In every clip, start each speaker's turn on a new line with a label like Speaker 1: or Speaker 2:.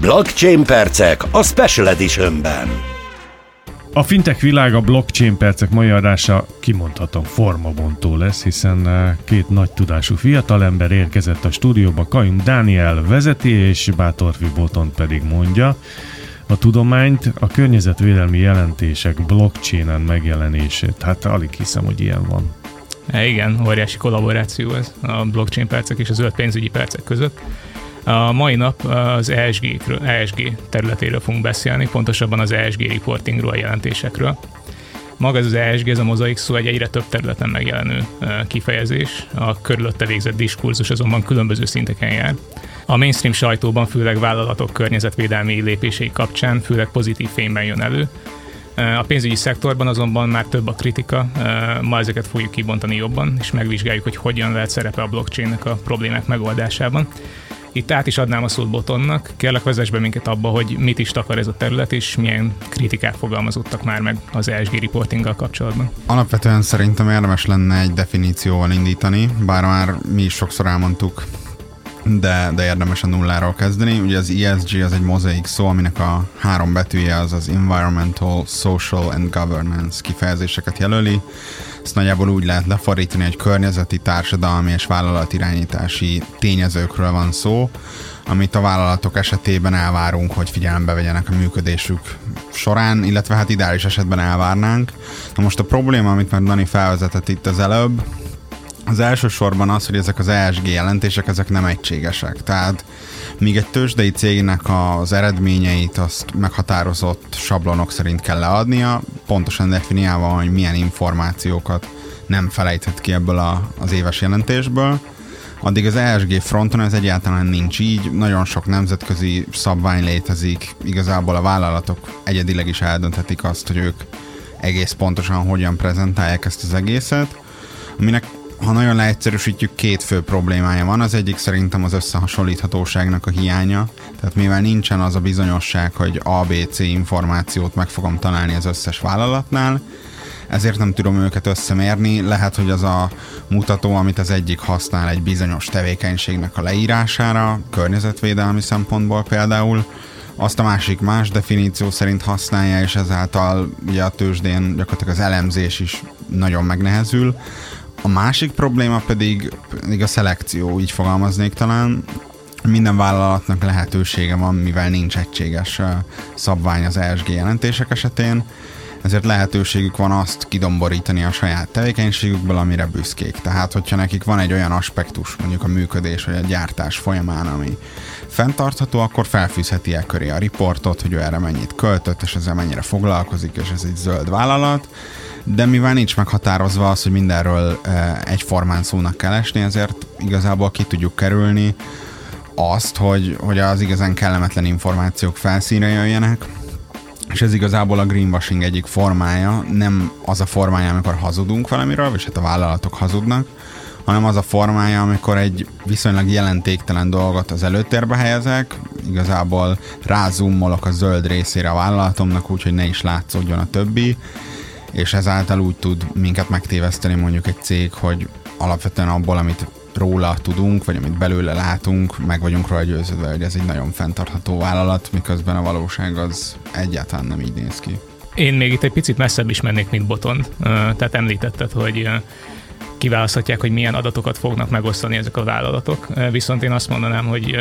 Speaker 1: Blockchain percek a Special Editionben.
Speaker 2: A fintech világ a blockchain percek mai adása kimondhatom formabontó lesz, hiszen eh, két nagy tudású fiatalember érkezett a stúdióba, Kajum Dániel vezeti, és Bátorfi Boton pedig mondja a tudományt, a környezetvédelmi jelentések blockchainen megjelenését. Hát alig hiszem, hogy ilyen van.
Speaker 3: E, igen, óriási kollaboráció ez a blockchain percek és a zöld pénzügyi percek között. A mai nap az ESG, ESG területéről fogunk beszélni, pontosabban az ESG reportingról, a jelentésekről. Maga ez az ESG, ez a mozaik szó egy egyre több területen megjelenő kifejezés, a körülötte végzett diskurzus azonban különböző szinteken jár. A mainstream sajtóban főleg vállalatok környezetvédelmi lépései kapcsán főleg pozitív fényben jön elő, a pénzügyi szektorban azonban már több a kritika, ma ezeket fogjuk kibontani jobban, és megvizsgáljuk, hogy hogyan lehet szerepe a blockchainnek a problémák megoldásában. Itt át is adnám a szót Botonnak. Kérlek, vezess be minket abba, hogy mit is takar ez a terület, és milyen kritikák fogalmazottak már meg az ESG reportinggal kapcsolatban.
Speaker 4: Alapvetően szerintem érdemes lenne egy definícióval indítani, bár már mi is sokszor elmondtuk, de, de érdemes a nulláról kezdeni. Ugye az ESG az egy mozaik szó, aminek a három betűje az az Environmental, Social and Governance kifejezéseket jelöli. Ezt nagyjából úgy lehet lefordítani, hogy környezeti, társadalmi és vállalatirányítási tényezőkről van szó, amit a vállalatok esetében elvárunk, hogy figyelembe vegyenek a működésük során, illetve hát ideális esetben elvárnánk. Na most a probléma, amit már Dani felvezetett itt az előbb, az elsősorban az, hogy ezek az ESG jelentések, ezek nem egységesek. Tehát míg egy tőzsdei cégnek az eredményeit azt meghatározott sablonok szerint kell leadnia, pontosan definiálva, hogy milyen információkat nem felejthet ki ebből a, az éves jelentésből, addig az ESG fronton ez egyáltalán nincs így, nagyon sok nemzetközi szabvány létezik, igazából a vállalatok egyedileg is eldönthetik azt, hogy ők egész pontosan hogyan prezentálják ezt az egészet, aminek ha nagyon leegyszerűsítjük, két fő problémája van. Az egyik szerintem az összehasonlíthatóságnak a hiánya. Tehát mivel nincsen az a bizonyosság, hogy ABC információt meg fogom találni az összes vállalatnál, ezért nem tudom őket összemérni. Lehet, hogy az a mutató, amit az egyik használ egy bizonyos tevékenységnek a leírására, környezetvédelmi szempontból például, azt a másik más definíció szerint használja, és ezáltal ugye a tőzsdén gyakorlatilag az elemzés is nagyon megnehezül. A másik probléma pedig, pedig a szelekció, így fogalmaznék talán. Minden vállalatnak lehetősége van, mivel nincs egységes szabvány az ESG jelentések esetén, ezért lehetőségük van azt kidomborítani a saját tevékenységükből, amire büszkék. Tehát, hogyha nekik van egy olyan aspektus, mondjuk a működés vagy a gyártás folyamán, ami fenntartható, akkor felfűzheti el köré a riportot, hogy ő erre mennyit költött, és ezzel mennyire foglalkozik, és ez egy zöld vállalat de mivel nincs meghatározva az, hogy mindenről e, egyformán szónak kell esni, ezért igazából ki tudjuk kerülni azt, hogy, hogy az igazán kellemetlen információk felszínre jöjjenek, és ez igazából a greenwashing egyik formája, nem az a formája, amikor hazudunk valamiről, és hát a vállalatok hazudnak, hanem az a formája, amikor egy viszonylag jelentéktelen dolgot az előtérbe helyezek, igazából rázoomolok a zöld részére a vállalatomnak, úgyhogy ne is látszódjon a többi, és ezáltal úgy tud minket megtéveszteni mondjuk egy cég, hogy alapvetően abból, amit róla tudunk, vagy amit belőle látunk, meg vagyunk róla győződve, hogy ez egy nagyon fenntartható vállalat, miközben a valóság az egyáltalán nem így néz ki.
Speaker 3: Én még itt egy picit messzebb is mennék, mint Boton. Tehát említetted, hogy kiválaszthatják, hogy milyen adatokat fognak megosztani ezek a vállalatok. Viszont én azt mondanám, hogy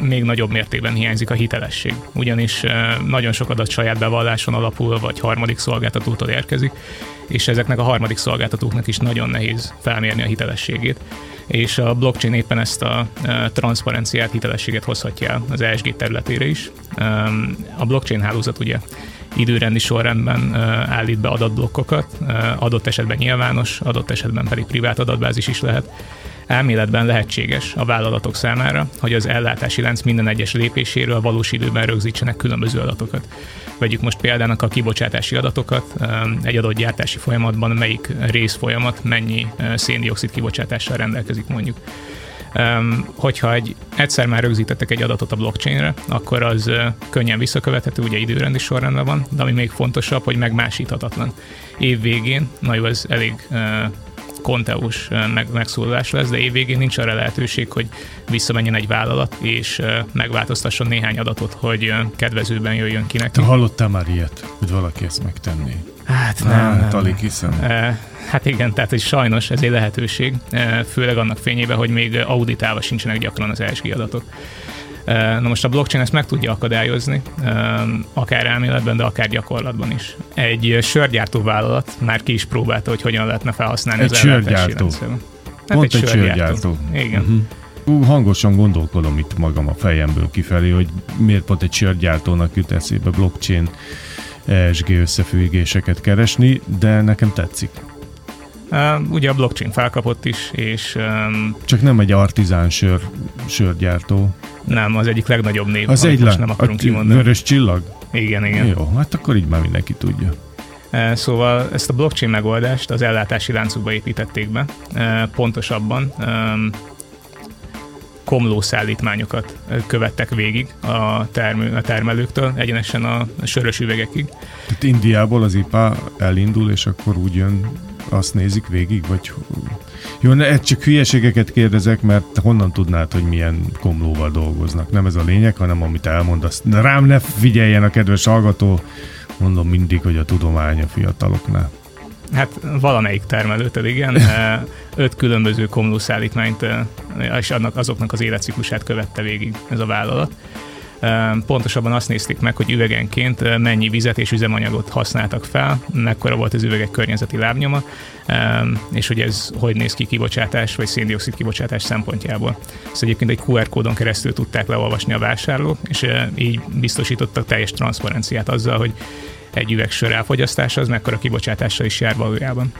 Speaker 3: még nagyobb mértékben hiányzik a hitelesség. Ugyanis nagyon sok adat saját bevalláson alapul, vagy harmadik szolgáltatótól érkezik, és ezeknek a harmadik szolgáltatóknak is nagyon nehéz felmérni a hitelességét és a blockchain éppen ezt a transzparenciát, hitelességet hozhatja el az ESG területére is. A blockchain hálózat ugye időrendi sorrendben állít be adatblokkokat, adott esetben nyilvános, adott esetben pedig privát adatbázis is lehet. Elméletben lehetséges a vállalatok számára, hogy az ellátási lánc minden egyes lépéséről valós időben rögzítsenek különböző adatokat. Vegyük most példának a kibocsátási adatokat, egy adott gyártási folyamatban melyik részfolyamat mennyi széndiokszid kibocsátással rendelkezik mondjuk. Um, hogyha egy, egyszer már rögzítettek egy adatot a blockchainre, akkor az uh, könnyen visszakövethető, ugye időrendi sorrendben van, de ami még fontosabb, hogy megmásíthatatlan. Év végén, na jó, ez elég uh, konteus meg, megszólalás lesz, de évvégén nincs arra lehetőség, hogy visszamenjen egy vállalat, és megváltoztasson néhány adatot, hogy kedvezőben jöjjön ki neki.
Speaker 2: Te hallottál már ilyet, hogy valaki ezt megtenné?
Speaker 3: Hát nem.
Speaker 2: Hát,
Speaker 3: nem.
Speaker 2: alig hiszem.
Speaker 3: Hát igen, tehát hogy sajnos ez egy lehetőség, főleg annak fényében, hogy még auditálva sincsenek gyakran az ESG adatok. Na most a blockchain ezt meg tudja akadályozni, akár elméletben, de akár gyakorlatban is. Egy sörgyártó vállalat már ki is próbálta, hogy hogyan lehetne felhasználni
Speaker 2: egy
Speaker 3: az
Speaker 2: sörgyártó.
Speaker 3: Hát
Speaker 2: Pont egy, egy sörgyártó.
Speaker 3: Igen. Uh-huh.
Speaker 2: Hangosan gondolkodom itt magam a fejemből kifelé, hogy miért pont egy sörgyártónak jut eszébe blockchain ESG összefüggéseket keresni, de nekem tetszik.
Speaker 3: Ugye a blockchain felkapott is, és...
Speaker 2: Csak nem egy artizán sör, sörgyártó.
Speaker 3: Nem, az egyik legnagyobb név,
Speaker 2: az egy
Speaker 3: most nem akarunk
Speaker 2: a
Speaker 3: kimondani.
Speaker 2: Vörös csillag?
Speaker 3: Igen, igen.
Speaker 2: Jó, hát akkor így már mindenki tudja.
Speaker 3: Szóval ezt a blockchain megoldást az ellátási láncukba építették be. Pontosabban komlószállítmányokat követtek végig a, termő, a termelőktől, egyenesen a sörös üvegekig.
Speaker 2: Tehát Indiából az IPA elindul, és akkor úgy jön, azt nézik végig, vagy... Jó, ne, csak hülyeségeket kérdezek, mert honnan tudnád, hogy milyen komlóval dolgoznak? Nem ez a lényeg, hanem amit elmondasz. Rám ne figyeljen a kedves hallgató, mondom mindig, hogy a tudomány a fiataloknál.
Speaker 3: Hát valamelyik termelőtől, igen. Öt különböző komlószállítmányt és annak, azoknak az életciklusát követte végig ez a vállalat. Pontosabban azt nézték meg, hogy üvegenként mennyi vizet és üzemanyagot használtak fel, mekkora volt az üvegek környezeti lábnyoma, és hogy ez hogy néz ki kibocsátás vagy széndiokszid kibocsátás szempontjából. Ezt egyébként egy QR kódon keresztül tudták leolvasni a vásárlók, és így biztosítottak teljes transzparenciát azzal, hogy egy üveg sör elfogyasztása, az mekkora kibocsátással is jár valójában.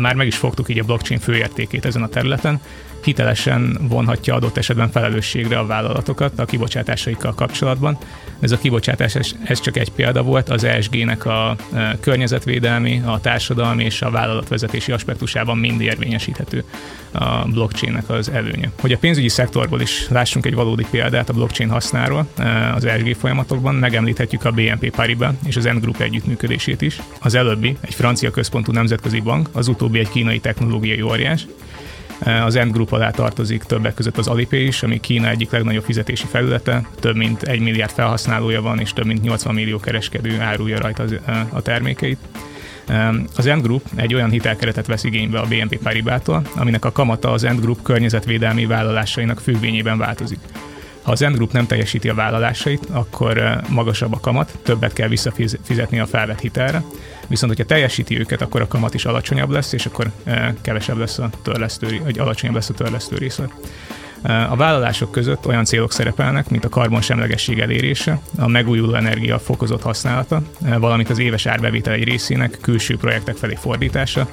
Speaker 3: Már meg is fogtuk így a blockchain főértékét ezen a területen, hitelesen vonhatja adott esetben felelősségre a vállalatokat a kibocsátásaikkal kapcsolatban. Ez a kibocsátás, ez csak egy példa volt, az ESG-nek a környezetvédelmi, a társadalmi és a vállalatvezetési aspektusában mind érvényesíthető a blockchainnek az előnye. Hogy a pénzügyi szektorból is lássunk egy valódi példát a blockchain hasznáról az ESG folyamatokban, megemlíthetjük a BNP Paribas és az N Group együttműködését is. Az előbbi egy francia központú nemzetközi bank, az utóbbi egy kínai technológiai óriás, az End Group alá tartozik többek között az Alipay is, ami Kína egyik legnagyobb fizetési felülete, több mint egy milliárd felhasználója van, és több mint 80 millió kereskedő árulja rajta az, a termékeit. Az End Group egy olyan hitelkeretet vesz igénybe a BNP Paribától, aminek a kamata az End Group környezetvédelmi vállalásainak függvényében változik. Ha az End Group nem teljesíti a vállalásait, akkor magasabb a kamat, többet kell visszafizetni a felvett hitelre, viszont hogyha teljesíti őket, akkor a kamat is alacsonyabb lesz, és akkor kevesebb lesz a törlesztő, vagy alacsonyabb lesz a törlesztő részlet. A vállalások között olyan célok szerepelnek, mint a karbonsemlegesség elérése, a megújuló energia fokozott használata, valamint az éves árbevétel egy részének külső projektek felé fordítása,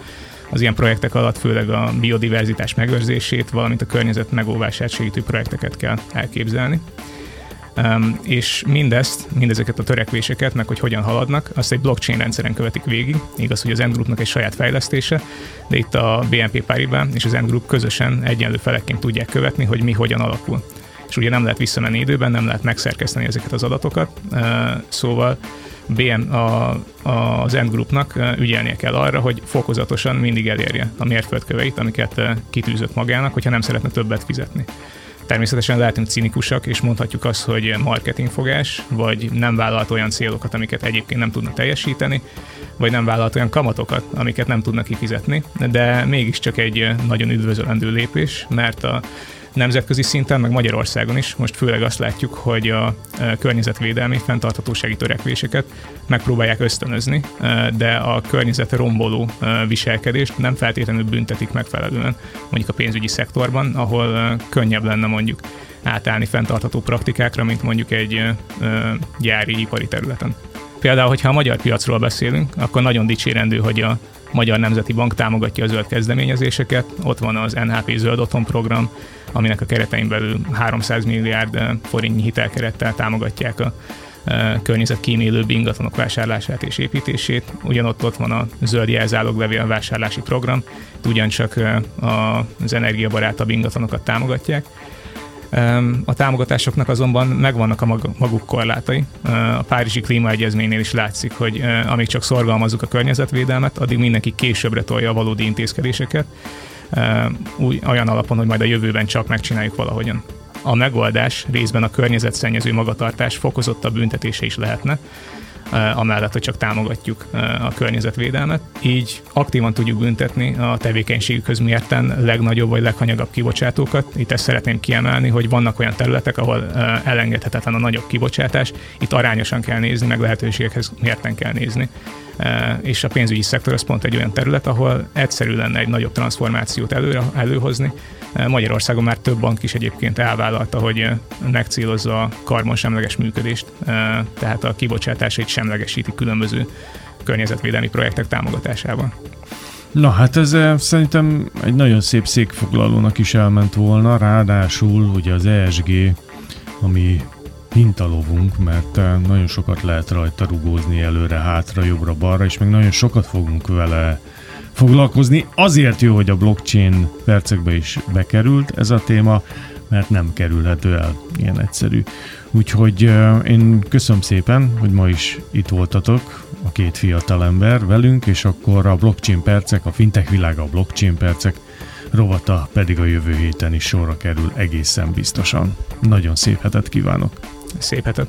Speaker 3: az ilyen projektek alatt főleg a biodiverzitás megőrzését, valamint a környezet megóvását segítő projekteket kell elképzelni. És mindezt, mindezeket a törekvéseket, meg hogy hogyan haladnak, azt egy blockchain rendszeren követik végig. Igaz, hogy az Endgroupnak egy saját fejlesztése, de itt a BNP Paribas és az Endgroup közösen egyenlő felekként tudják követni, hogy mi hogyan alakul. És ugye nem lehet visszamenni időben, nem lehet megszerkeszteni ezeket az adatokat, szóval BM, a, a, az End Groupnak ügyelnie kell arra, hogy fokozatosan mindig elérje a mérföldköveit, amiket kitűzött magának, hogyha nem szeretne többet fizetni. Természetesen lehetünk cinikusak, és mondhatjuk azt, hogy marketingfogás, vagy nem vállalt olyan célokat, amiket egyébként nem tudnak teljesíteni, vagy nem vállalt olyan kamatokat, amiket nem tudnak kifizetni, de mégiscsak egy nagyon üdvözölendő lépés, mert a nemzetközi szinten, meg Magyarországon is most főleg azt látjuk, hogy a környezetvédelmi fenntarthatósági törekvéseket megpróbálják ösztönözni, de a környezet romboló viselkedést nem feltétlenül büntetik megfelelően, mondjuk a pénzügyi szektorban, ahol könnyebb lenne mondjuk átállni fenntartható praktikákra, mint mondjuk egy gyári ipari területen. Például, hogyha a magyar piacról beszélünk, akkor nagyon dicsérendő, hogy a Magyar Nemzeti Bank támogatja a zöld kezdeményezéseket, ott van az NHP Zöld Otthon program, aminek a keretein belül 300 milliárd forintnyi hitelkerettel támogatják a környezetkímélőbb ingatlanok vásárlását és építését. Ugyanott ott van a zöld jelzáloglevél vásárlási program, ugyancsak az energiabarátabb ingatlanokat támogatják. A támogatásoknak azonban megvannak a maguk korlátai. A Párizsi Klímaegyezménynél is látszik, hogy amíg csak szorgalmazzuk a környezetvédelmet, addig mindenki későbbre tolja a valódi intézkedéseket, úgy, olyan alapon, hogy majd a jövőben csak megcsináljuk valahogyan. A megoldás részben a környezetszennyező magatartás fokozottabb büntetése is lehetne, Eh, amellett, hogy csak támogatjuk eh, a környezetvédelmet. Így aktívan tudjuk büntetni a tevékenységükhöz mérten legnagyobb vagy leghanyagabb kibocsátókat. Itt ezt szeretném kiemelni, hogy vannak olyan területek, ahol eh, elengedhetetlen a nagyobb kibocsátás, itt arányosan kell nézni, meg lehetőségekhez mérten kell nézni. És a pénzügyi szektor az pont egy olyan terület, ahol egyszerű lenne egy nagyobb transformációt előre, előhozni, Magyarországon már több bank is egyébként elvállalta, hogy megcélozza a karbonsemleges működést, tehát a kibocsátásait semlegesíti különböző környezetvédelmi projektek támogatásában.
Speaker 2: Na hát ez szerintem egy nagyon szép székfoglalónak is elment volna, ráadásul ugye az ESG, ami hintalovunk, mert nagyon sokat lehet rajta rugózni előre, hátra, jobbra, balra, és még nagyon sokat fogunk vele foglalkozni. Azért jó, hogy a blockchain percekbe is bekerült ez a téma, mert nem kerülhető el. Ilyen egyszerű. Úgyhogy én köszönöm szépen, hogy ma is itt voltatok, a két fiatal ember velünk, és akkor a blockchain percek, a fintech világa a blockchain percek rovata pedig a jövő héten is sorra kerül egészen biztosan. Nagyon szép hetet kívánok!
Speaker 3: Szép hetet!